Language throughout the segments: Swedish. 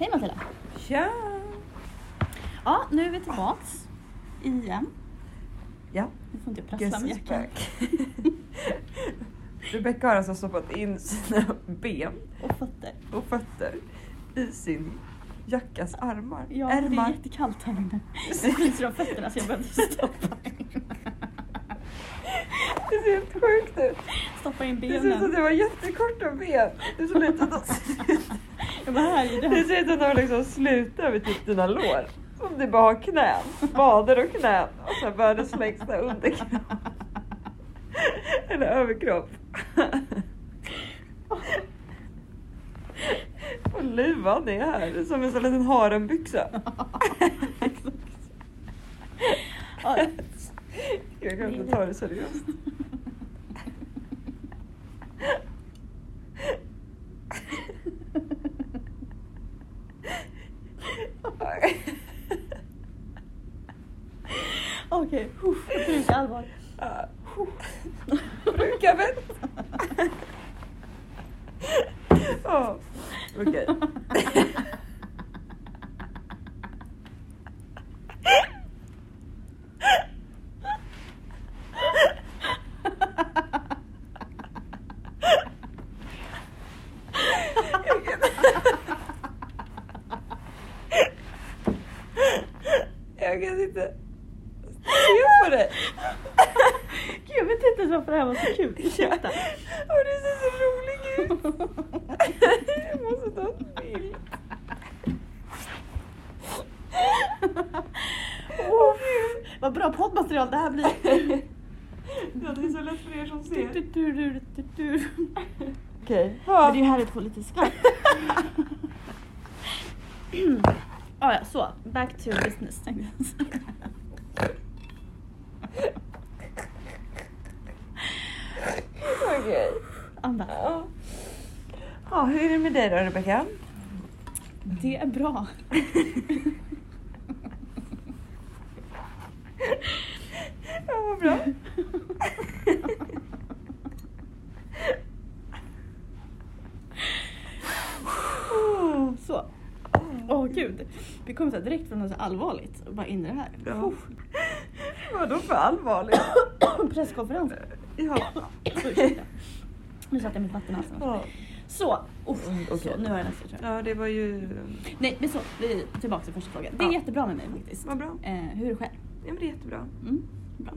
Hej Matilda! Tja! Ja, nu är vi tillbaks. Igen. Ja, Nu får inte jag prassla med jackan. back. Rebecca har alltså stoppat in sina ben Och fötter. och fötter i sin jackas armar. Ja, det är Ärmar. jättekallt här inne. Det fryser om fötterna så jag behövde stoppa in, Det ser helt sjukt ut. stoppa in Det ser ut som att benen. det var jättekorta ben. Det som att de Jag bara, här är det det. ser ut att de liksom slutar vid typ dina lår. Som du bara har knän, vader och knän och sen världens längsta underkropp. Eller överkropp. Och luvan är här som en sån liten harenbyxa. Ja, Jag kan inte ta det seriöst. Okej, uff, jag tror inte allvar. Ja. Brukar väl? Ja, okej. Jag kan inte se på dig. Gud, jag vet inte ens varför det här var så kul. Ursäkta. Och du ser så rolig ut. Jag måste ta en bild. Åh, Vad bra poddmaterial det här blir. Ja, det är så lätt för er som Du, ser. du, du, du, du, du. Okej. Men det är ju härligt att få lite skratt. ah, ja, så. Back to business tänkte jag säga. Okej. Andas. Ja. Ja, hur är det med dig då Rebecka? Det är bra. Ja, vad bra. Så. Åh gud. Vi kommer så här direkt från något så allvarligt och bara in i det här. Ja. Vadå för allvarligt? Presskonferens. Ja. Ursäkta. Nu satte jag mitt vatten i halsen. Ja. Så. Uff, Mm, okej. så. Nu har jag nästan kört. ja, det var ju... Nej men så. Vi tillbaka till första frågan. Det är Ja. jättebra med mig faktiskt. Vad bra. Eh, hur är det själv? Ja, men det är jättebra. Mm, bra.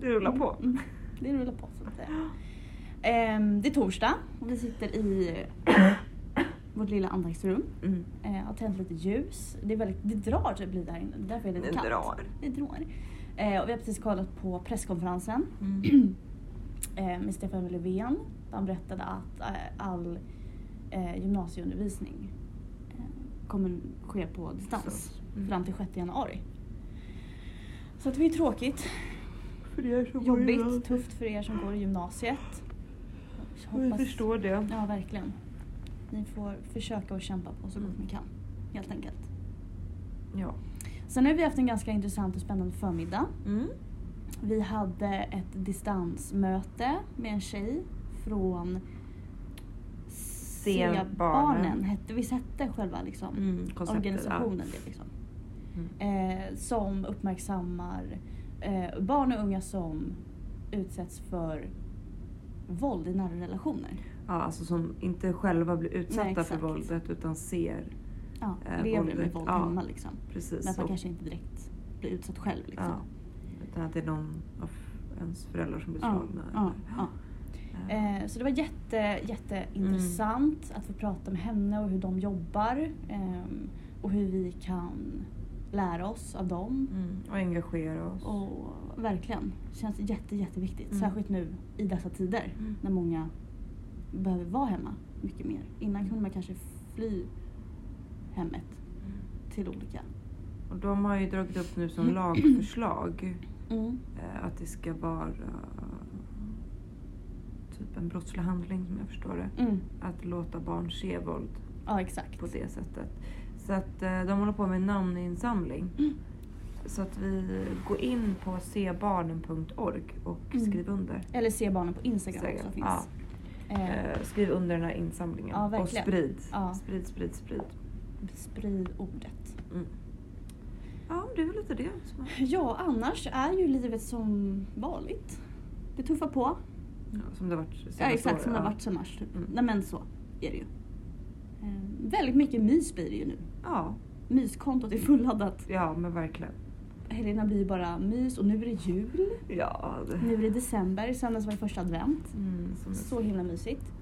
Det rullar på. Mm, det rullar på så att säga. Ehm, det är torsdag och vi sitter i vårt lilla andaktsrum. Mm. Eh, har tänt lite ljus. Det, är väldigt, det drar typ lite där inne. Därför är det lite Det kallt. drar. Det drar. Eh, och vi har precis kollat på presskonferensen Mm. eh, med Stefan Löfven. Han berättade att eh, all eh, gymnasieundervisning kommer ske på distans Mm. fram till 6 januari. Så att det är tråkigt. För er som går Jobbigt, gymnasiet. tufft för er som går i gymnasiet. Vi förstår det. Ja, verkligen. Ni får försöka att kämpa på så gott Mm. ni kan. Helt enkelt. Ja. Sen har vi haft en ganska intressant och spännande förmiddag. Mm. Vi hade ett distansmöte med en tjej från C-barnen. hette, visst hette själva liksom, Mm, organisationen det liksom. Mm. Eh, som uppmärksammar eh, barn och unga som utsätts för våld i nära relationer. Ja, alltså som inte själva blir utsatta Nej, för våldet utan ser. Ja, Eh, lever våldet. med våld Ja. hemma liksom. Precis. Men man kanske inte direkt blir utsatt själv liksom. ja, utan att det är någon av ens föräldrar som blir Ja, slagna. ja, eller- ja. Eh, så det var jätte, jätteintressant Mm. att få prata med henne och hur de jobbar. ehm, och hur vi kan lära oss av dem. Mm, och engagera oss. Och verkligen, känns jätte, jätteviktigt. Mm. Särskilt nu i dessa tider Mm. när många behöver vara hemma mycket mer. Innan kunde man kanske fly hemmet Mm. till olika. Och de har ju dragit upp nu som lagförslag Mm. eh, att det ska vara typ en brottslig handling som jag förstår det. Mm. Att låta barn se våld Ja, på det sättet. Så att eh, de håller på med en namninsamling. Mm. Så att vi går in på sebarnen.org och Mm. skriv under. Eller se barnen på Instagram också finns. ja. Eh, Eh, skriv under den här insamlingen Ja, och sprid. Ja. Sprid, sprid, sprid. Sprid ordet. Ja, det är väl lite det. som Ja, annars är ju livet som vanligt. Det tuffar på. Ja, som det har varit senaste Ja, exakt åren, som det har ja. varit sen mars. Typ. Mm. Nej men så är det ju. Eh, väldigt mycket mys blir det ju nu. Ja, Myskontot är fulladdat. ja men verkligen. Helgerna blir ju bara mys och nu är det jul. Ja, det... Nu är det december, söndags var det första advent. Mm. Så himla mysigt.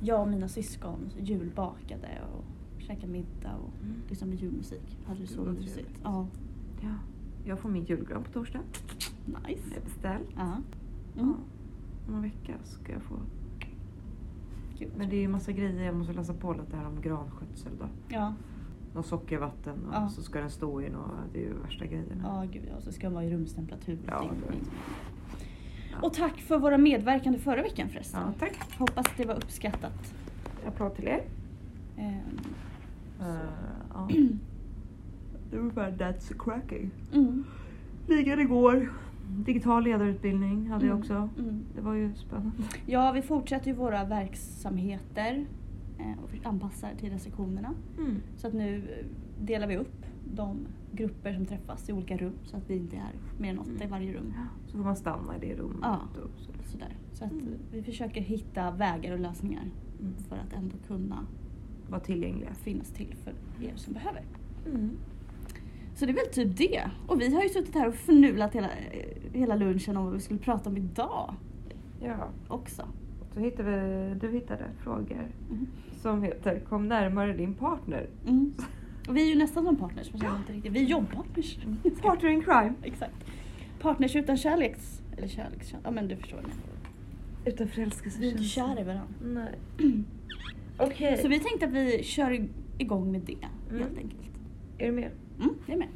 Jag och mina syskon julbakade och käkade middag och Mm. lyssnade med julmusik. Hade det så mysigt. Ja, Ja. Jag får min julgran på torsdag. nice. Jag är beställt. Ja. Ja. Mm. Om en vecka ska jag få. Gud. Men det är ju massa grejer. Jag måste läsa på lite här om granskötsel då. Ja, Något sockervatten och Ja. så ska den stå i något. Det är ju värsta grejerna. ja gud ja. Så ska den vara i rumstemperatur. Ja. Ja. Och tack för våra medverkande förra veckan förresten. Ja, tack. Hoppas det var uppskattat. Applåd till er. Ehm, Uh, ja. Det var bara that's cracking. mm, Ligan igår. Digital ledarutbildning hade jag Mm. också. mm. Det var ju spännande. Ja, vi fortsätter ju våra verksamheter eh, och anpassar till restriktionerna. Mm. Så att nu eh, delar vi upp de grupper som träffas i olika rum så att vi inte är mer än åtta i varje rum. Så får man stanna i det rummet. Ja. Och så. Sådär. Så att Mm. eh, vi försöker hitta vägar och lösningar Mm. för att ändå kunna Var tillgängliga. finnas till för er som behöver. Mm. Så det är väl typ det. Och vi har ju suttit här och förnulat hela, hela lunchen om vad vi skulle prata om idag Ja. också. Så hittade vi, du hittade frågor Mm. som heter Kom närmare din partner. Mm. Och vi är ju nästan som partners, men känner inte riktigt. Vi är jobbpartners. Partner in crime. Exakt. Partners utan kärleks... Eller kärleks... Ja men du förstår. Ni. Utan förälskelse. Vi är inte kära i varandra. Nej. Okej. Så vi tänkte att vi kör igång med det Mm. helt enkelt. Är du med? Mm, jag med.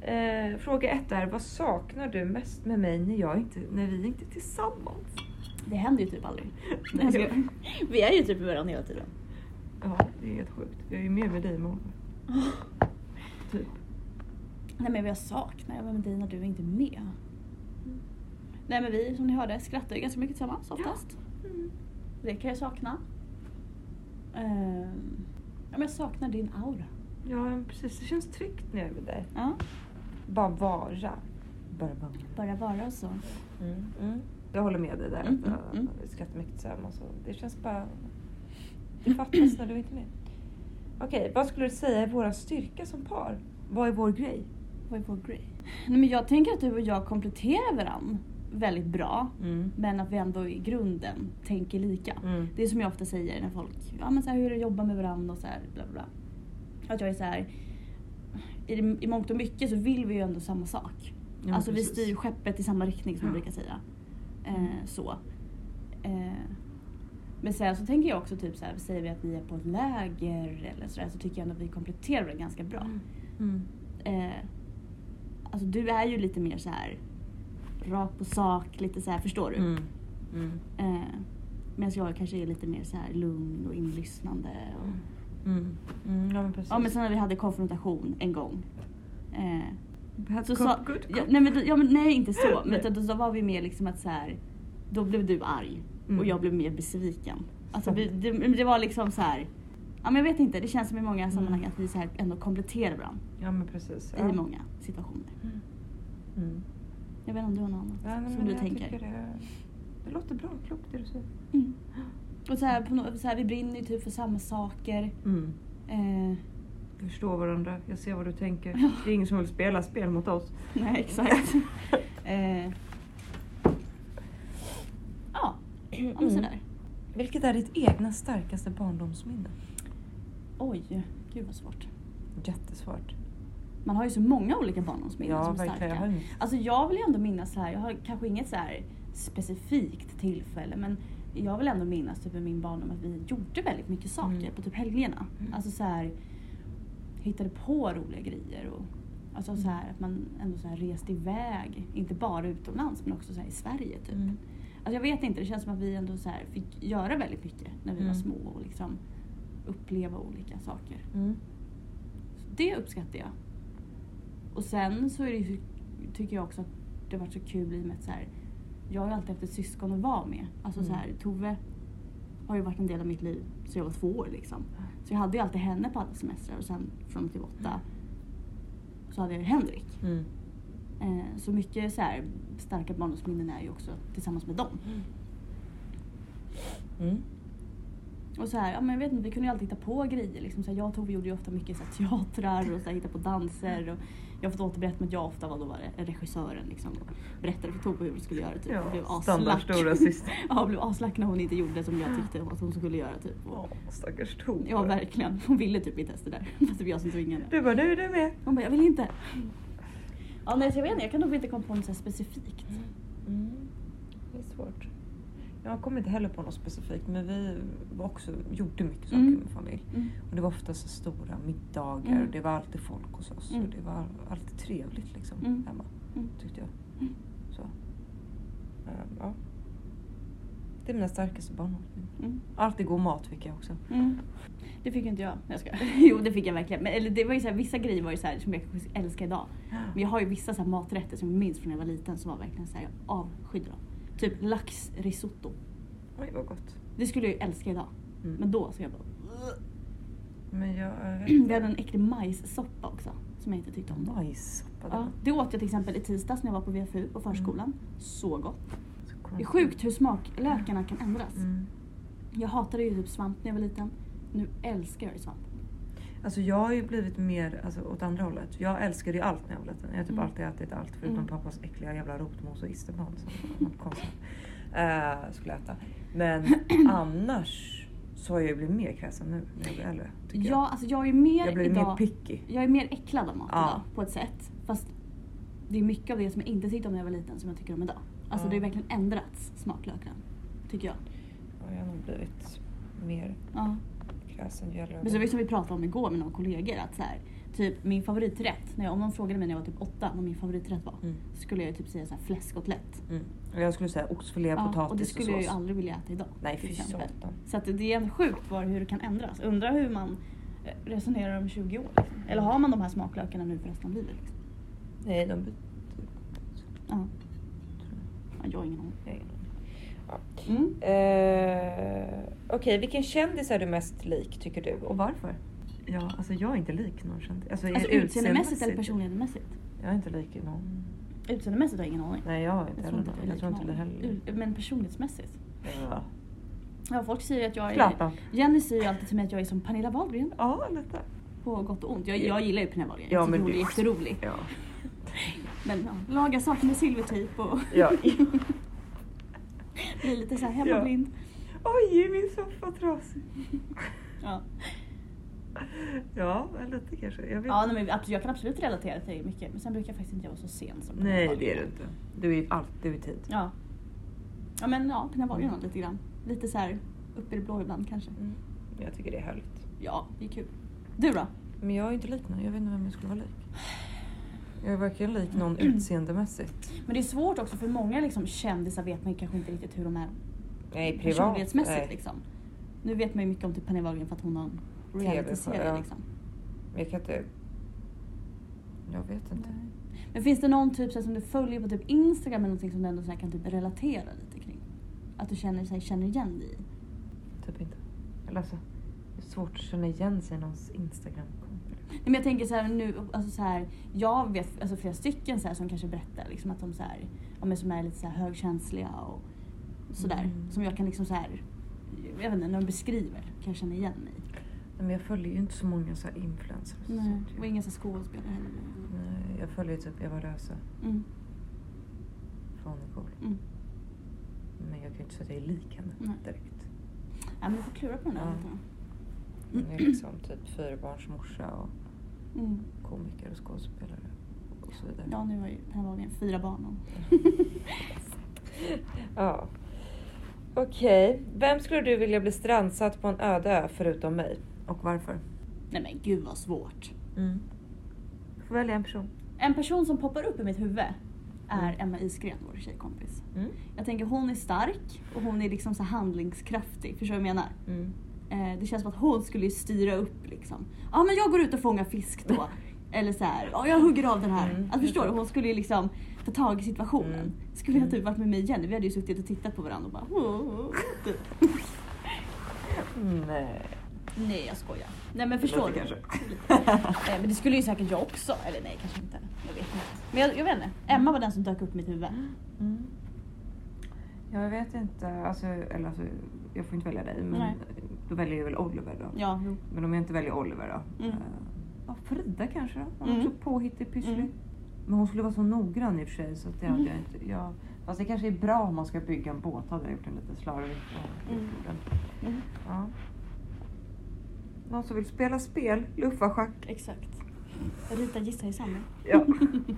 Eh, fråga ett är, vad saknar du mest med mig när, jag inte, när vi inte är tillsammans? Det händer ju typ aldrig. Skojar. vi är ju typ med varandra hela tiden. Ja, det är helt sjukt. Jag är ju mer med dig än med honom. Typ. Nej men jag saknar jag var med dig när du inte är med. Nej men vi som ni hörde skrattar ju ganska mycket tillsammans oftast. Mm. Det kan jag sakna. Ehm, ja, men jag saknar din aura. Ja, precis. Det känns tryggt när jag är med dig. Ja, Bara vara. Bara vara. bara vara så. Mm. Mm. Jag håller med dig där. Mm, att, mm, äh, mm. Vi skrattar mycket tillsammans. och Det känns bara... Det fattas när du inte är med. Okej, vad skulle du säga är vår styrka som par? Vad är vår grej? Vad är vår grej? Nej men jag tänker att du och jag kompletterar varandra väldigt bra. Mm. Men att vi ändå i grunden tänker lika. Mm. Det är som jag ofta säger när folk, ja men så här, hur är det att jobba med varandra och så här, bla bla Att jag är så här, i, i mångt och mycket så vill vi ju ändå samma sak. Ja, alltså vi precis. styr skeppet i samma riktning som Ja. jag brukar säga. Eh, så. Eh, men sen så tänker jag också typ så här, säger vi att vi är på ett läger eller sådär så tycker jag ändå att vi kompletterar det ganska bra. Mm. Eh, alltså du är ju lite mer så här rakt på sak, lite så här, förstår du? Mm. Mm. Eh, Medan jag kanske är lite mer så här lugn och inlyssnande. Och, Mm. Mm. Ja, men precis. ja men sen när vi hade konfrontation en gång. Eh, så cop, sa, good ja, nej, men, då- ja, men, nej inte så. Men Nej. då, då var vi mer liksom att så här. Då blev du arg Mm. och jag blev mer besviken. Alltså vi, det, det var liksom så här. Ja men jag vet inte, det känns som i många Mm. sammanhang att vi så här ändå kompletterar varandra. Ja, men precis. Ja. I många situationer. Mm. Mm. Jag vet inte om du har något annat Ja, nej, som men du jag tänker. tycker Det, det låter bra, klokt det du säger. Och så här, på så här, vi brinner ju typ för samma saker. Mm. Eh, Vi förstår varandra, jag ser vad du tänker. Ja. Det är ingen som vill spela spel mot oss. nej exakt. eh, ja, men Mm. sådär. Vilket är ditt egna starkaste barndomsminne? Oj, gud vad svårt. Jättesvårt. Man har ju så många olika barndomsminnen Ja, som är. Jag starka. inget. Alltså jag vill ju ändå minnas så här, jag har kanske inget så här specifikt tillfälle men jag vill ändå minnas typ i min barndom att vi gjorde väldigt mycket saker Mm. på typ helgerna. Mm. Alltså så här hittade på roliga grejer och alltså så här att man ändå så här reste iväg, inte bara utomlands men också så i Sverige typ. Mm. Alltså jag vet inte, det känns som att vi ändå så fick göra väldigt mycket när vi var Mm. små och liksom uppleva olika saker. Mm. Det uppskattar jag. Och sen så det, tycker jag också att det har varit så kul i och med att så jag har alltid haft ett syskon att vara med. Alltså Mm. så här, Tove har ju varit en del av mitt liv så jag var två år liksom. Så jag hade ju alltid henne på alla semestrar och sen från till åtta så hade jag Henrik. Mm. Eh, så mycket så här, starka barndomsminnen är ju också tillsammans med dem. Mm. Och så här, ja, men jag vet inte, vi kunde ju alltid hitta på grejer. Liksom. Så här, jag och Tove gjorde ju ofta mycket så här, teatrar och så här, hitta på danser. Och jag har fått återberätta med att jag ofta var då var det regissören. Liksom, och berättade för Tove hur vi skulle göra. Typ. blev Ja, standard aslack. stora syster. ja, blev aslack när hon inte gjorde som jag tyckte att hon skulle göra. Typ. Och, stackars Tove. ja, verkligen. Hon ville typ inte ens det där. Fast det var jag som tvingade. Du bara, nu är du med. Hon bara, jag vill inte. Ja, nej, så jag vet inte, jag kan nog inte komma på något så specifikt. Mm. Det är svårt. Jag kommer inte heller på något specifikt men vi var också, gjorde mycket saker Mm. med familj. Mm. Och det var ofta så stora middagar Mm. och det var alltid folk hos oss. Mm. Och det var alltid trevligt liksom Mm. hemma. Mm. Tyckte jag. Mm. Så. Ehm, ja. Det är mina starkaste barndomsminnen. Mm. Alltid god mat fick jag också. Mm. Det fick inte jag. jag ska. Jo det fick jag verkligen. Men, eller det var ju så här, vissa grejer var ju så här, som jag älskar idag. Men jag har ju vissa så här, maträtter som jag minns från när jag var liten som var verkligen så här, jag avskydde dem. Typ laxrisotto. Oj vad gott. Det skulle jag ju älska idag. Mm. Men då så jag bara... Men jag... Vi hade en äcklig majssoppa också. Som jag inte tyckte om. Majssoppa. Ja, det åt jag till exempel i tisdags när jag var på VFU på förskolan. Så gott. så Det är sjukt hur smaklökarna kan ändras. Mm. Jag hatade ju typ svamp när jag var liten. Nu älskar jag svamp. Alltså jag har ju blivit mer alltså, åt andra hållet. Jag älskade ju allt när jag var liten. Jag har typ Mm. alltid ätit allt förutom Mm. pappas äckliga jävla rotmos och isterband som konstigt uh, skulle äta. Men annars så har jag ju blivit mer kräsen nu när jag blir äldre. Ja, alltså jag är mer jag. jag blir idag... mer picky. Jag är mer äcklad av mat Ja. idag på ett sätt. Fast det är mycket av det som jag inte tyckte om när jag var liten som jag tycker om idag. Alltså Ja. det har verkligen ändrats, smaklökarna. Tycker jag. Ja, jag har nog blivit mer Ja. Äldre jag Men så var det som vi pratade om igår med några kollegor. Att så här, typ min favoriträtt, när jag, om någon frågade mig när jag var typ åtta vad min favoriträtt var. Mm. Skulle jag typ säga så här fläskkotlett. Mm. Och jag skulle säga oxfilé, Ja, potatis och det skulle jag ju sås. aldrig vilja äta idag. Nej fy. Så att det är ändå sjukt var, hur det kan ändras. Undrar hur man eh, resonerar om 20 år. Liksom. Eller har man de här smaklökarna nu för resten av livet? Liksom? Nej, de byter. Ja. ja. Jag har ingen aning. Jag har ingen aning. Ja. Mm. Eh, Okej, vilken kändis är du mest lik tycker du och varför? Ja, alltså jag är inte lik någon kändis. Alltså, Alltså utseendemässigt eller personlighetsmässigt? Jag är inte lik någon. Utseendemässigt har jag ingen aning. Nej, jag har inte Jag heller inte Jag tror inte det heller. Men personlighetsmässigt? Ja. Ja, folk säger att jag är... Zlatan. Jenny säger ju alltid till mig att jag är som Pernilla Wahlgren. Ja, lite. På gott och ont. Jag, jag gillar ju Pernilla Wahlgren. Ja, jag tycker men hon är jätterolig. Ja. Men ja, laga saker med silvertejp och ja. bli lite så här hemmablind. Oj, är min soffa trasig? Ja. Ja, lite kanske. Jag vet. Ja, nej, men jag kan absolut relatera till dig mycket. Men sen brukar jag faktiskt inte vara så sen som Nej, det är du inte. Du är alltid vid tid. Ja. Ja men ja, Pernilla Wahlgren har lite grann. Lite så här upp i det blå ibland kanske. Mm. Jag tycker det är härligt. Ja, det är kul. Du då? Men jag är inte lik någon. Jag vet inte vem jag skulle vara lik. Jag är varken lik någon utseendemässigt. Men det är svårt också för många liksom, kändisar vet man kanske inte riktigt hur de är Nej, privat. personlighetsmässigt. Nej. Liksom. Nu vet man ju mycket om typ Pernilla Wahlgren för att hon har en reality-serie. ja. Liksom. Jag kan inte... Jag vet inte. Men finns det någon typ så som du följer på typ Instagram eller någonting som du ändå så kan typ relatera lite kring? Att du känner, så här, känner igen dig i? Typ inte. Eller alltså, det är svårt att känna igen sig i någons Instagram-konto. Nej, men jag tänker så här nu, alltså så här, jag vet alltså flera stycken så här, som kanske berättar liksom att de så här, ja, men som är lite så här högkänsliga och sådär. Mm. Som jag kan liksom så här, jag vet inte, när de beskriver kan jag känna igen mig. Nej, men jag följer ju inte så många så här influencers. Nej, och inga så skådespelare heller. Nej, jag följer typ Eva Röse Mm, från Nicole. mm. Men jag kan ju inte säga att jag är lik henne Nej. direkt. Ja, men vi får klura på den där Ja. lite. Hon är liksom typ fyrabarnsmorsa och Mm. komiker och skådespelare och så vidare. Ja, nu har ju Wahlgren fyra barn. Ja. Okej, vem skulle du vilja bli strandsatt på en öde ö förutom mig? Och varför? Nej men gud vad svårt. Mm. Du får välja en person. En person som poppar upp i mitt huvud är Mm. Emma Isgren, vår tjejkompis. Mm. Jag tänker hon är stark och hon är liksom så handlingskraftig. Förstår du vad jag menar? Mm. Eh, det känns som att hon skulle styra upp liksom. Ja men jag går ut och fångar fisk då. Eller så här, ja jag hugger av den här. Mm, Alltså, förstår du? Hon skulle ju liksom ta tag i situationen. Mm. Skulle jag Mm. typ varit med mig Jenny, vi hade ju suttit och tittat på varandra och bara "Åh", typ. Nej. Nej jag skojar. Nej men förstår du? kanske. Eh, Men det skulle ju säkert jag också. Eller nej kanske inte. Jag vet inte. Men jag, jag vet inte. Emma var den som dök upp i mitt huvud. Mm. Jag vet inte, alltså, eller alltså, jag får inte välja dig men Nej. Då väljer jag väl Oliver då. Ja, jo. Men om jag inte väljer Oliver då? Mm. eh, Ja, Frida kanske då? Hon är Mm. också påhittig, pysslig. Mm. Men hon skulle vara så noggrann i och för sig så att det hade Mm. jag inte. Jag, fast det kanske är bra om man ska bygga en båt. Hade jag gjort den lite slarvigt. Mm. Mm. Ja. Någon som vill spela spel? Luffarschack? Exakt. Rita gissa i samling. Ja.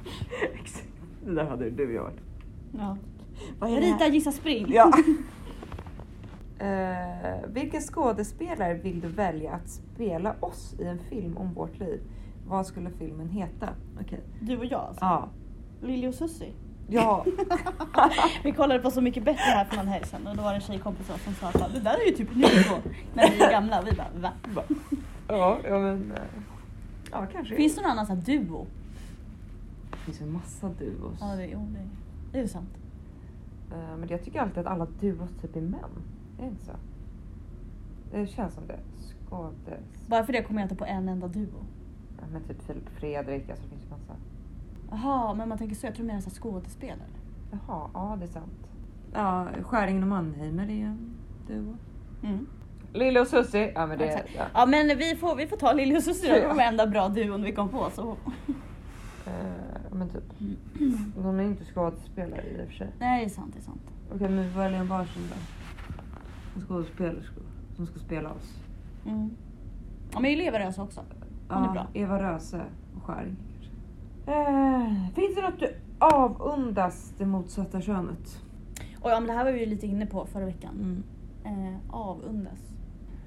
Exakt. Det där hade du gjort. Ja. Rita gissa spring. Ja. Eh, vilken skådespelare vill du välja att spela oss i en film om vårt liv? Vad skulle filmen heta? Okej. Du och jag alltså. Ja. Lili och Susie. Ja. Vi kollade på Så mycket bättre här för någon helg sedan och då var det en tjejkompis som sa att det där är ju typ ni två när vi är gamla. Och vi bara va? ja, ja men... eh, Ja, kanske. Finns det någon annan sån här duo? det finns en massa duos. Ja, det, jo, det, det är ju sant. Eh, men jag tycker alltid att alla duos typ är män. Är det inte så? Det känns som det. Skådes... Bara för det kommer jag inte på en enda duo. Ja, men typ Filip Fredrik, alltså det finns ju massa. Jaha, men man tänker så. Jag tror mer så här skådespelare. Jaha, ja det är sant. Ja, Skäringen och Mannheimer är en duo. Mm. Lille och Susie, ja men det... Ja. Ja men vi får, vi får ta Lili och Susie då. Det var enda bra duon vi kom på. Så. Eh, men typ. De är inte skådespelare i och för sig. Nej det är sant, det är sant. Okej, men vi väljer en varsin då. En skådespelerska som ska spela oss. Mm. Ja men Eva Röse också. Hon är bra. Eva Röse och Skäring kanske. Eh, finns det något du avundas det motsatta könet? Och ja men det här var vi ju lite inne på förra veckan. Mm. Eh, avundas.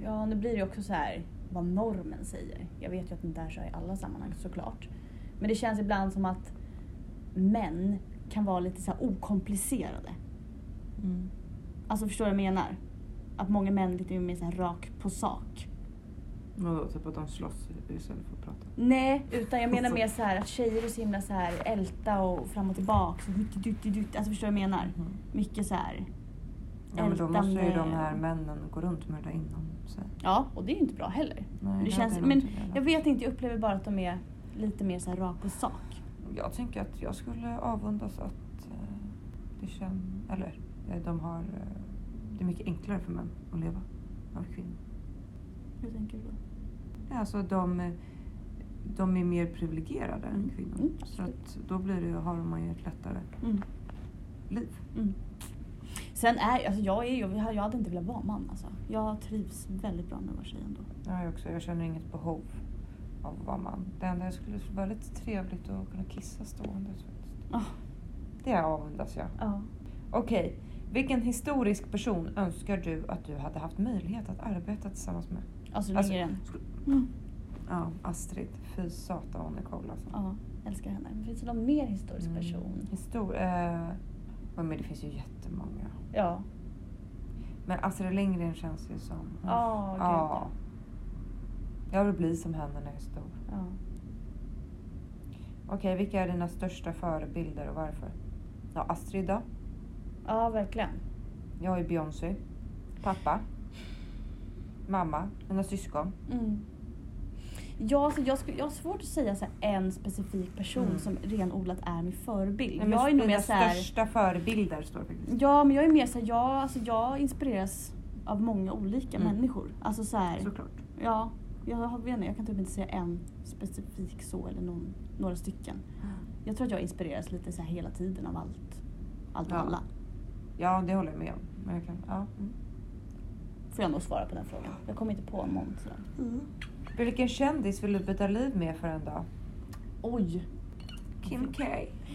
Ja nu blir det också så här vad normen säger. Jag vet ju att det inte är så i alla sammanhang såklart. Men det känns ibland som att män kan vara lite så här okomplicerade. Mm. Alltså förstår du vad jag menar? Att många män lite mer så här rak på sak. Vadå, typ att de slåss istället för att prata? Nej, utan jag menar mer så här att tjejer är så himla så här älta och fram och tillbaka. Så hutti, dutti, dutti. Alltså förstår du vad jag menar? Mhm. Mycket så här. Ja men då måste ju de här männen gå runt med det inom sig. Ja, och det är ju inte bra heller. Nej, det känns, men jag vet inte, jag upplever bara att de är lite mer så här rak på sak. Jag tänker att jag skulle avundas att eh, det känns, eller eh, de har, eh, det är mycket enklare för män att leva än för kvinnor. Hur tänker du då? Alltså de, de är mer privilegierade Mm. än kvinnor. Mm, så att då blir det, har man ju ett lättare Mm. liv. Mm. Sen är alltså jag är ju, jag hade inte velat vara man alltså. Jag trivs väldigt bra med att vara tjej ändå. Jag också, jag känner inget behov av att vara man. Det enda jag skulle vara lite trevligt att kunna kissa stående. Ah, Det avundas jag. ja. Okej, vilken historisk person önskar du att du hade haft möjlighet att arbeta tillsammans med? Alltså, Alltså, den. skulle- Mm. Ja, Astrid. Fy satan hon är cool alltså. Ja, älskar henne. Men Finns det någon mer historisk Mm. person? Histor eh, men det finns ju jättemånga. Ja. Men Astrid Lindgren känns ju som... Ja, gud, ja. Jag vill bli som henne när jag är stor. ja. Okej, vilka är dina största förebilder och varför? Ja, Astrid då. Ja, verkligen. Jag är Beyoncé. Pappa. Mamma. Mina syskon. Mm. Ja, alltså jag, skulle, jag har svårt att säga så en specifik person Mm. som renodlat är min förebild. Nej, men jag är nog mer så här, största förebilder står det faktiskt. Ja, men jag är mer så här, jag, alltså jag inspireras av många olika Mm. människor. Alltså så här, Såklart. ja, jag, har- vet inte, jag kan typ inte säga en specifik så eller någon, några stycken. Jag tror att jag inspireras lite så här hela tiden av allt. Allt och Ja. alla. Ja, det håller jag med om. Men jag kan, ja. mm. Får jag nog svara på den frågan. Jag kommer inte på någon sådär. Vilken kändis vill du byta liv med för en dag? Oj! Kim K.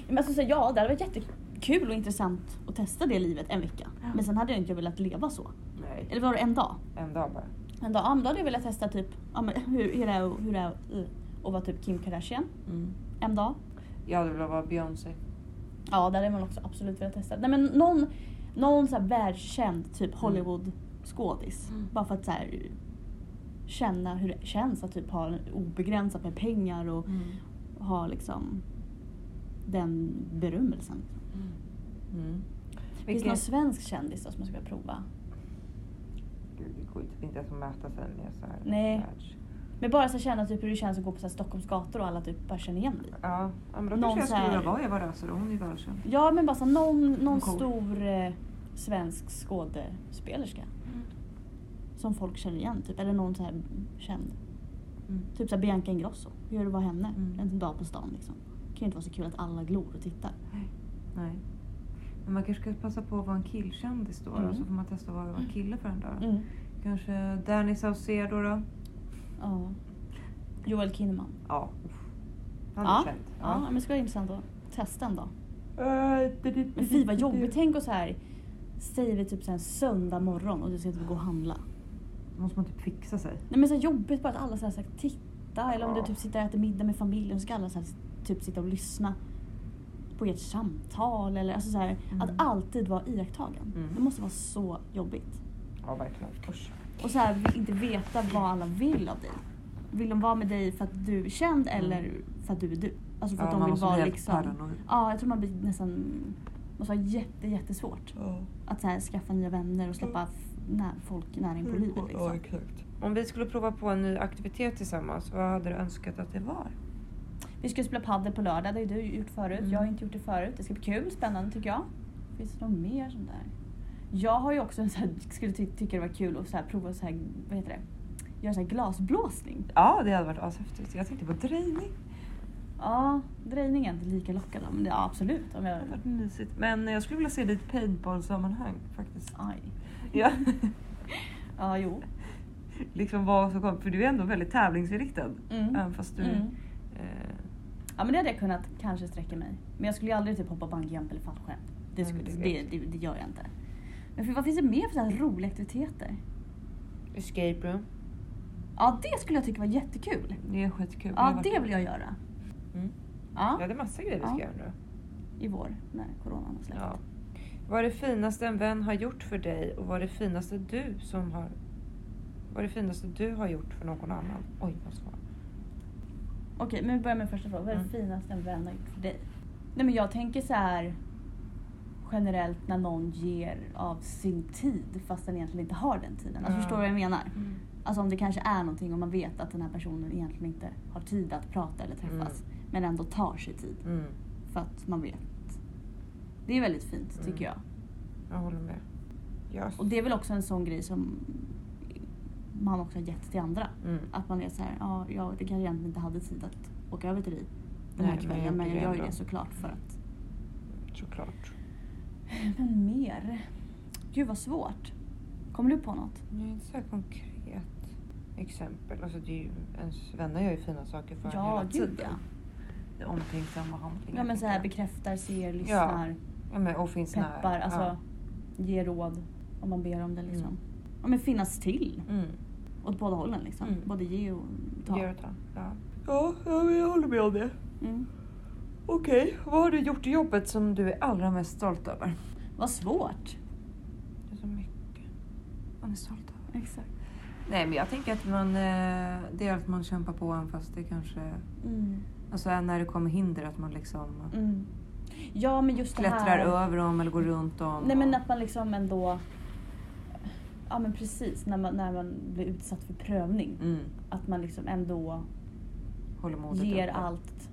Men alltså, så ja, det hade varit jättekul och intressant att testa det livet en vecka. Ja. Men sen hade jag inte velat leva så. Nej. Eller var det en dag? En dag bara. En dag, ja, men då hade jag velat testa typ ja, men hur, hur det är, hur det är eh, att vara typ Kim Kardashian. Mm. En dag. Jag hade velat vara Beyoncé. Ja, där hade man också absolut velat testa. Nej men någon, någon så här världskänd typ Hollywood skådis. Mm. Bara för att så här, känna hur det känns att typ ha obegränsat med pengar och ha liksom den berömmelsen. Mm. Finns det Vilken, någon svensk kändis då som jag skulle prova? gud, det går typ inte ens att mäta sig med så här Nej. världs- Men bara så känna typ hur det känns att gå på så här Stockholms gator och alla typ bara känner igen dig. Ja, men då kanske jag skulle vilja vara Eva Röse då, hon är ju världskänd. Ja men bara så här, någon, någon Cool. stor eh, svensk skådespelerska. Som folk känner igen typ. Eller någon så här känd. Mm. Typ så här Bianca Ingrosso. Hur det att vara henne Mm. en dag på stan liksom. Det kan ju inte vara så kul att alla glor och tittar. Nej. Men man kanske ska passa på att vara en killkändis då, Mm. och så får man testa att vara en kille för en dag. Mm. Kanske Danny Saucedo då? Ja. Joel Kinnaman. Ja. Han är Ja. känd. Ja. men det ska vara intressant att testa en dag. Äh, Men fy vad jobbigt. Tänk så här. Säger vi typ så här söndag morgon och du ska typ gå och handla. Då måste man typ fixa sig. Nej men så jobbigt bara att alla så här, så här titta. Eller om du Ja. typ sitter och äter middag med familjen så ska alla så här, typ sitta och lyssna på ert samtal. Eller alltså så här, Mm. att alltid vara iakttagen. Mm. Det måste vara så jobbigt. Ja, verkligen. Usch. Och så här, inte veta vad alla vill av dig. Vill de vara med dig för att du är känd eller för att du är du? Alltså för Mm. Ja, att de man vill vara liksom... paranoid. Ja, jag tror man blir nästan... måste vara jätte, jättesvårt. Att så här, skaffa nya vänner och släppa när, folk nära in på livet. Liksom. exakt. Om vi skulle prova på en ny aktivitet tillsammans, vad hade du önskat att det var? Vi ska spela padel på lördag, det har ju du gjort förut. Mm. Jag har inte gjort det förut. Det ska bli kul, spännande tycker jag. Finns det något mer sånt där? Jag har ju också så här, skulle ty- tycka det var kul att så här, prova så här, vad heter det? Göra så här glasblåsning. Ja, det hade varit ashäftigt. Jag tänkte på drejning. Ja, drejning är inte lika lockande men det, ja, absolut. Om Det jag, hade varit mysigt. Men jag skulle vilja se det i ett paintball-sammanhang faktiskt. aj. Ja. Ja, jo. liksom vad som kommer. För du är ändå väldigt tävlingsinriktad. Mm. Även fast du... Mm. Eh, Ja men det hade jag kunnat kanske sträcka mig. Men jag skulle ju aldrig typ hoppa bungyjump eller fallskärm. Det, skulle, det, det det, det, gör jag inte. Men för, vad finns det mer för så här roliga aktiviteter? escape room. Ja det skulle jag tycka var jättekul. Det är skitkul. Ja det vill jag göra. Mm. Ja, det är massa grejer vi ska Ja. göra nu. i vår när coronan har släppt. Ja. Vad är det finaste en vän har gjort för dig och vad är det finaste du som har... Vad är det finaste du har gjort för någon annan? Oj, vad svårt. Okej, men vi börjar med första frågan. Vad är det Mm. finaste en vän har gjort för dig? Nej men jag tänker så här generellt när någon ger av sin tid fast den egentligen inte har den tiden. Alltså Ja. förstår du vad jag menar? Mm. Alltså om det kanske är någonting och man vet att den här personen egentligen inte har tid att prata eller träffas. Men ändå tar sig tid Mm. för att man vet. Det är väldigt fint Mm. tycker jag. Jag håller med. Jag... Och det är väl också en sån grej som man också har gett till andra. Mm. Att man är så här, ja, jag det kanske egentligen inte hade tid att åka över till dig den här Nej, men jag kvällen. Men jag gör det såklart för att. Såklart. Men mer? Gud vad svårt. Kommer du på något? Det är inte så här konkret exempel. Alltså det är ju, ens vänner gör ju fina saker för Ja, hela gud tiden. ja. Det är omtänksamma handlingar. Ja men så här bekräftar, ser, jag. lyssnar, Ja, men, och finns peppar. nära. Alltså ger råd om man ber om det liksom. Mm. Ja men finnas till. Ja. Mm. Åt båda hållen liksom. Mm. Både ge och ta. Ge och ta. Ja. Ja, ja, jag håller med om det. Mm. Okej, vad har du gjort i jobbet som du är allra mest stolt över? Vad svårt. Det är så mycket man är stolt över. Exakt. Nej men jag tänker att man, eh, det är att man kämpar på även fast det kanske, Mm. alltså när det kommer hinder att man liksom Mm. Ja men just det klättrar här. över dem eller går runt dem. Nej men och- att man liksom ändå... Ja men precis, när man, när man blir utsatt för prövning. mm, Att man liksom ändå håller modet ger uppe. allt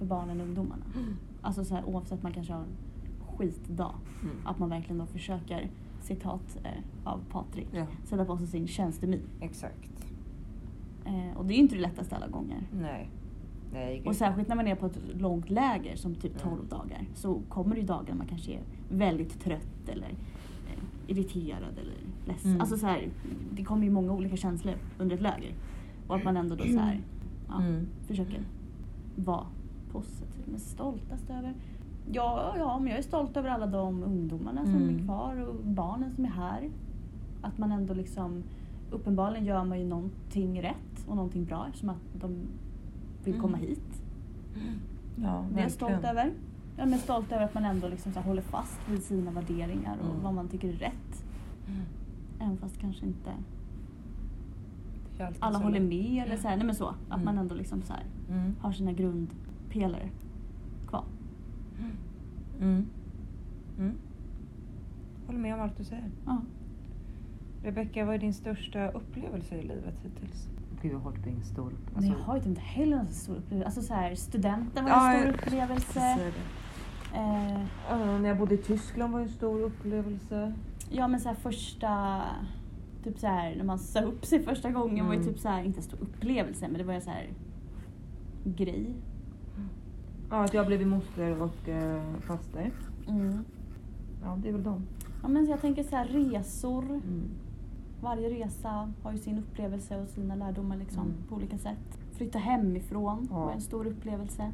för barnen och ungdomarna. Mm. Alltså så här, oavsett man kanske har en skitdag. Mm. Att man verkligen då försöker, citat eh, av Patrik, Ja, sätta på sig sin tjänstemin. exakt. Eh, och det är ju inte det lättaste alla gånger. Nej. Nej. Och särskilt när man är på ett långt läger som typ Mm. 12 dagar så kommer det ju dagar man kanske är väldigt trött eller eh, irriterad eller ledsen. Mm. Alltså så här, det kommer ju många olika känslor under ett läger. Och att man ändå då så här, ja, Mm. försöker vara positiv. Men stoltast över? Ja, ja, men jag är stolt över alla de ungdomarna som Mm. är kvar och barnen som är här. Att man ändå liksom, uppenbarligen gör man ju någonting rätt och någonting bra eftersom att de vill komma Mm. hit. Ja, Det är jag stolt över. Jag är stolt över att man ändå liksom så håller fast vid sina värderingar och Mm. vad man tycker är rätt. Mm. Även fast kanske inte alla håller med eller så här, nej men så. Att Mm. man ändå liksom så här Mm. har sina grundpelare kvar. Mm. Mm. Håller med om allt du säger. Ja. Rebecka, vad är din största upplevelse i livet hittills? Gud vad hårt blir en stor... Men jag har ju inte heller någon så stor upplevelse. Alltså så här, studenten var Ja, en stor jag- upplevelse. Eh, Ja, när jag bodde i Tyskland var en stor upplevelse. ja men så här första, typ så här när man sa upp sig första gången var ju Mm. typ så här, inte en stor upplevelse men det var ju så här grej. Ja, att jag blev moster och eh, faster. Mm. Ja, det är väl de. Ja men jag tänker så här resor. Mm. Varje resa har ju sin upplevelse och sina lärdomar liksom Mm. på olika sätt. Flytta hemifrån Ja. var en stor upplevelse.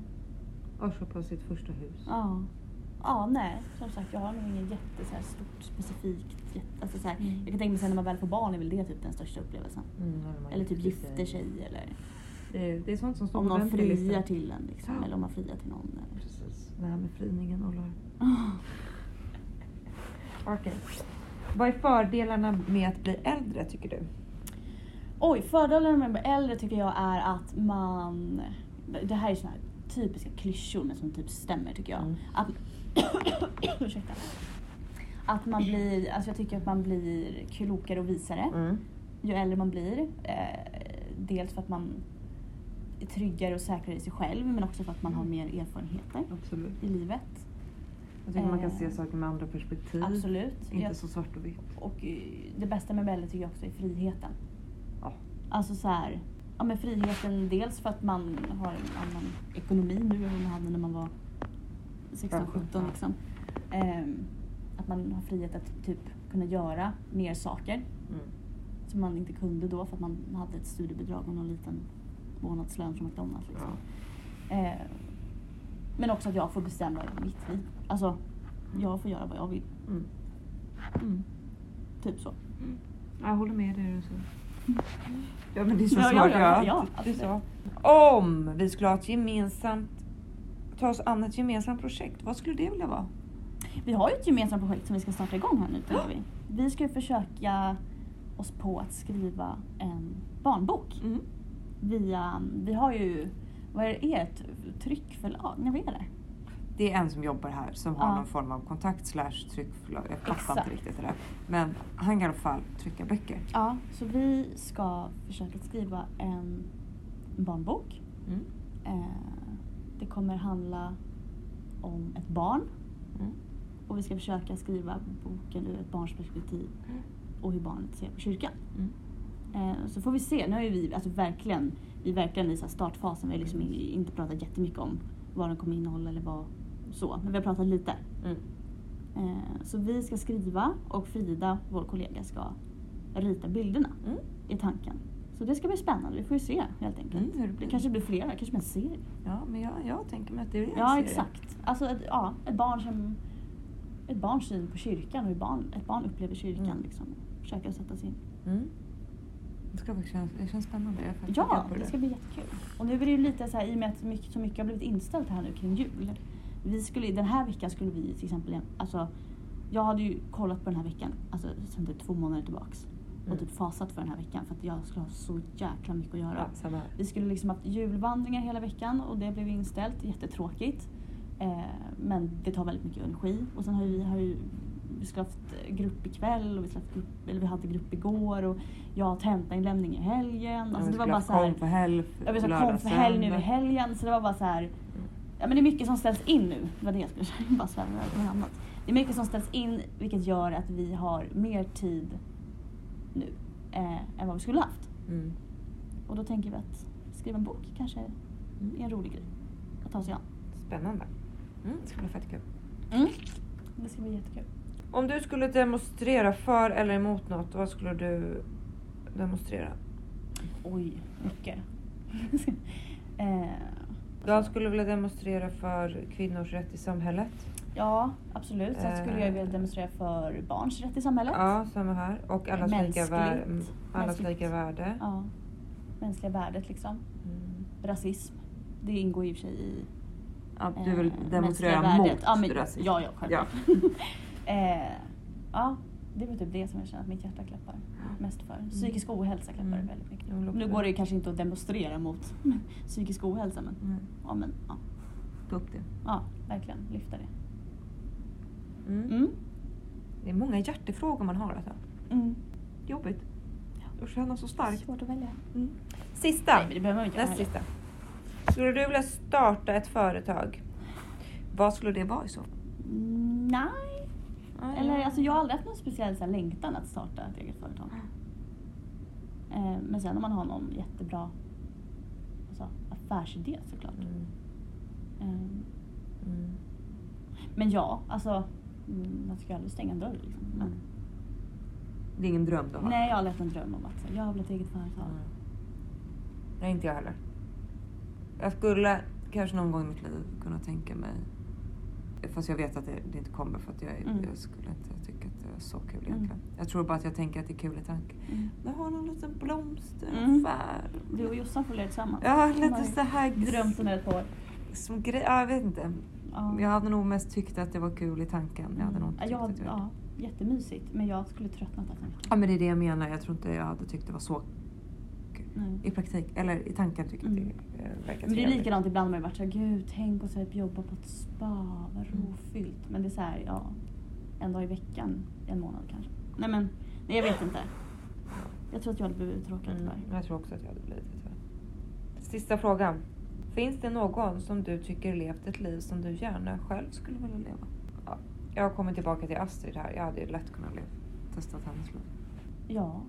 Och köpa sitt första hus. Ja. Ja, nej. Som sagt, jag har nog inget jätte så här, stort specifikt. Jätte, alltså, så här, Mm. Jag kan tänka mig sen när man väl får barn är väl det typ den största upplevelsen. Mm, Eller typ gifter sig eller Det är, det är sånt som står om på någon friar till en liksom. Ja. Eller om man friar till någon. Eller. Precis. Det här med friningen Ollar. Okej. Vad är fördelarna med att bli äldre tycker du? Oj, fördelen med att bli äldre tycker jag är att man... Det här är såna här typiska klyschor men som typ stämmer tycker jag. Mm. Att, ursäkta. Att man blir, alltså jag tycker att man blir klokare och visare Mm. ju äldre man blir. Eh, dels för att man tryggare och säkrare i sig själv men också för att man har mer erfarenheter Absolut. i livet. Jag tycker man kan Eh, se saker med andra perspektiv. Absolut. Inte Jag- så svart och vitt. Och eh, det bästa med Belle tycker jag också är friheten. Ja. Alltså så här, ja men friheten dels för att man har en annan ekonomi nu än man hade när man var 16, 17 liksom. Ehm, att man har frihet att typ kunna göra mer saker Mm. som man inte kunde då för att man hade ett studiebidrag och någon liten månadslön från McDonalds. Liksom. Eh, men också att jag får bestämma över mitt liv. Alltså, jag får göra vad jag vill. Mm. Mm. Typ så. Jag håller med dig. Så. Ja men det är så Ja, ja, smart. ja, Ja, ja, det är så. Om vi skulle ha ett gemensamt, ta oss an ett gemensamt projekt, vad skulle det vilja vara? Vi har ju ett gemensamt projekt som vi ska starta igång här nu tänker vi. Vi ska ju försöka oss på att skriva en barnbok. Mm. Via, vi har ju, vad är det, ett tryckförlag? Nej vad är det? Det är en som jobbar här som har Ja. någon form av kontakt slash tryckförlag. Jag fattar inte riktigt det där. Men han kan i alla fall trycka böcker. Ja, så vi ska försöka skriva en barnbok. Mm. Eh, det kommer handla om ett barn Mm. och vi ska försöka skriva boken ur ett barns perspektiv och hur barnet ser på kyrkan. Mm. Eh, så får vi se. Nu har ju vi alltså verkligen, vi verkligen i startfasen. Vi har liksom i- inte pratat jättemycket om vad den kommer innehålla eller vad så. Men vi har pratat lite. Mm. Eh, så vi ska skriva och Frida, vår kollega, ska rita bilderna Mm. i tanken. Så det ska bli spännande. Vi får ju se helt enkelt. Mm, hur det det, blir. kanske blir flera, kanske blir en serie. Ja, men jag, jag tänker mig att det är det jag Ja, ser. exakt. Alltså ett, ja, ett barn som ett barns syn på kyrkan och hur barn, ett barn upplever kyrkan. Mm. Liksom, försöka sätta sig in. Mm. Det, ska faktiskt kännas, det känns spännande. Ja, på det ska bli jättekul. Och nu är det ju lite så här, i och med att mycket, så mycket har blivit inställt här nu kring jul. Vi skulle, den här veckan skulle vi till exempel, alltså jag hade ju kollat på den här veckan, alltså sen typ två månader tillbaks. Mm. Och typ fasat för den här veckan för att jag skulle ha så jäkla mycket att göra. Ja. Vi skulle liksom haft julvandringar hela veckan och det blev inställt. Jättetråkigt. Eh, men det tar väldigt mycket energi. Och sen har vi, har ju, vi skulle haft grupp ikväll och vi, skulle haft grupp, eller vi hade grupp igår och jag har tentainlämning i helgen. Alltså vi det var bara så här, kom för helg, jag lördag, kom för helg nu i helgen så det var bara så här. Ja men det är mycket som ställs in nu. Det var det jag skulle säga. Jag bara svävar över på något annat. Det är mycket som ställs in vilket gör att vi har mer tid nu eh, än vad vi skulle haft. Mm. Och då tänker vi att skriva en bok kanske Mm. är en rolig grej att ta sig an. Spännande. Mm, det ska bli fett kul. Mm. Det ska bli jättekul. Om du skulle demonstrera för eller emot något, vad skulle du demonstrera? Oj, mycket. eh, Jag skulle vilja demonstrera för kvinnors rätt i samhället. ja, absolut. Sen skulle jag Eh. vilja demonstrera för barns rätt i samhället. Ja, samma här. Och allas lika, vär- mm, allas lika värde. Ja. Mänskliga värdet liksom. Mm. Rasism. Det ingår i och för sig i Ja, eh, du vill demonstrera mänskliga mot värdet. ja, men, rasism? Ja, ja, självklart. eh, ja, det är väl typ det som jag känner att mitt hjärta klappar mest för. Psykisk ohälsa klappar Mm. väldigt mycket. Nu går det ju kanske inte att demonstrera mot psykisk ohälsa men, Mm. ja, men ja, Ta upp det. ja, verkligen lyfta det. Mm. Mm. Det är många hjärtefrågor man har alltså. Mm. jobbigt. Att känna så starkt. Svårt att välja. Sista. Nej, men det behöver man inte Näst sista. Skulle du vilja starta ett företag? Vad skulle det vara i så fall? Mm. Eller alltså jag har aldrig haft någon speciell så här, längtan att starta ett eget företag. Eh, men sen om man har någon jättebra alltså, affärsidé såklart. Mm. Eh, Mm. men ja, alltså mm, man ska ju aldrig stänga en dörr liksom. Men, Mm. Det är ingen dröm du har? Nej, jag har haft en dröm om att så, jag vill ha ett eget företag. Mm. Nej, inte jag heller. Jag skulle kanske någon gång i mitt liv kunna tänka mig, fast jag vet att det, inte kommer för att jag, Mm. jag skulle inte tycka att det är så kul egentligen. Jag tror bara att jag tänker att det är kul i tanken. Mm. Jag har någon liten blomsteraffär. Mm. Du och Jossan får leva tillsammans. Ja, lite så här Drömt om det ett par som grej. Ja, jag vet inte. Ja. Jag hade nog mest tyckt att det var kul i tanken. Jag hade nog inte ja, tyckt jag, att var ja, jättemysigt. Men jag skulle tröttnat kanske. Ja men det är det jag menar. Jag tror inte jag hade tyckt det var så Nej. i praktik. Eller i tanken tycker jag Mm. det eh, verkar Men det är trevligt. likadant ibland med varit såhär, gud tänk att typ jobba på ett spa, vad Mm. rofyllt. Men det är såhär, ja, en dag i veckan, en månad kanske. Nej men, nej jag vet inte. Jag tror att jag hade blivit uttråkad Mm, tyvärr. jag tror också att jag hade blivit det tyvärr. Sista frågan. Finns det någon som du tycker levt ett liv som du gärna själv skulle vilja leva? Ja. Jag kommit tillbaka till Astrid här. Jag hade ju lätt kunnat leva. testat hennes liv. Ja,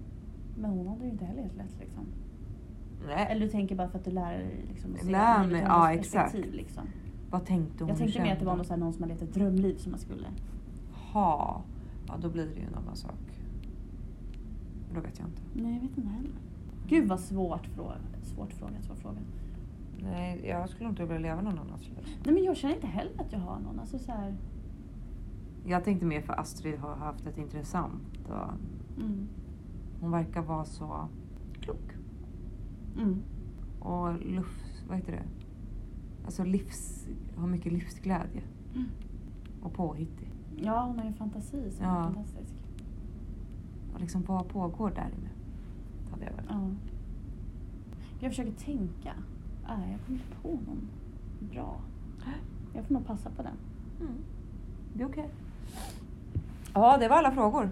men hon hade ju inte heller helt lätt liksom. Nej. Eller du tänker bara för att du lär liksom att se Lär livet ur ja, exakt. Liksom. Vad tänkte hon? Jag tänkte mer att det var så här, någon som hade ett drömliv som man skulle. Ha. Ja, då blir det ju en annan sak. Då vet jag inte. Nej jag vet inte heller. Gud vad svårt fråga. Svårt fråga, svår fråga. Nej, jag skulle inte vilja leva någon annans liv. Nej men jag känner inte heller att jag har någon. Alltså så här, Jag tänkte mer för Astrid har haft ett intressant och mm, hon verkar vara så klok. Mm. Och luft, vad heter det? Alltså livs, har mycket livsglädje. Mm. Och påhittig. Ja hon har ju en fantasi som är Ja. fantastisk. Och liksom vad pågår där inne? Hade jag väl. Ja. Jag försöker tänka. Nej, jag kommer inte på någon bra. Jag får nog passa på den. Mm. Det är okej. Ja, det var alla frågor.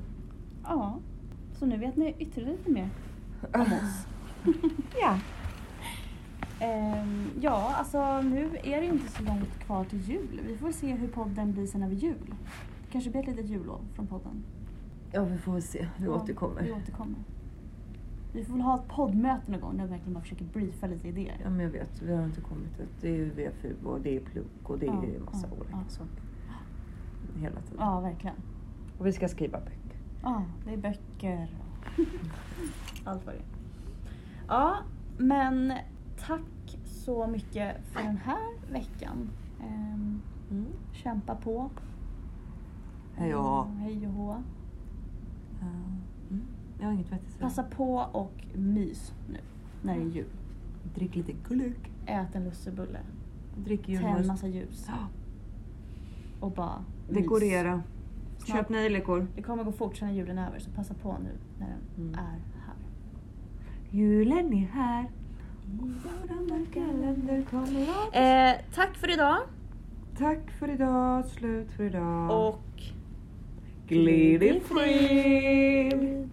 Ja. Så nu vet ni ytterligare lite mer om oss. Ja. Ehm, ja, alltså nu är det inte så långt kvar till jul. Vi får se hur podden blir sen över jul. Det kanske blir ett litet jullov från podden. Ja, vi får se. Vi Ja, återkommer. Vi återkommer. Vi får väl ha ett poddmöte någon gång där vi verkligen bara försöker briefa lite idéer. Ja, men jag vet. Vi har inte kommit dit. Det är ju VFU och det är plugg och det är Ja, massa ja, olika ja. saker. Hela tiden. Ja, verkligen. Och vi ska skriva böcker. Ja, det är böcker allt vad det är. Ja, men tack så mycket för den här veckan. Ehm, Mm. kämpa på. Hej och hå. Mm, Hej och hå. Mm. Jag har inget vettigt. Passa på och mys nu när det är jul. Drick lite glögg. Ät en lussebulle. Drick Tänd julmust. massa ljus. Och bara mys. Dekorera. Snart- Köp nejlikor. Det kommer gå fort sen när julen är över så passa på nu när den Mm. är. Julen är här. Eh, tack för idag. Tack för idag. Slut för idag. Och glid i frid.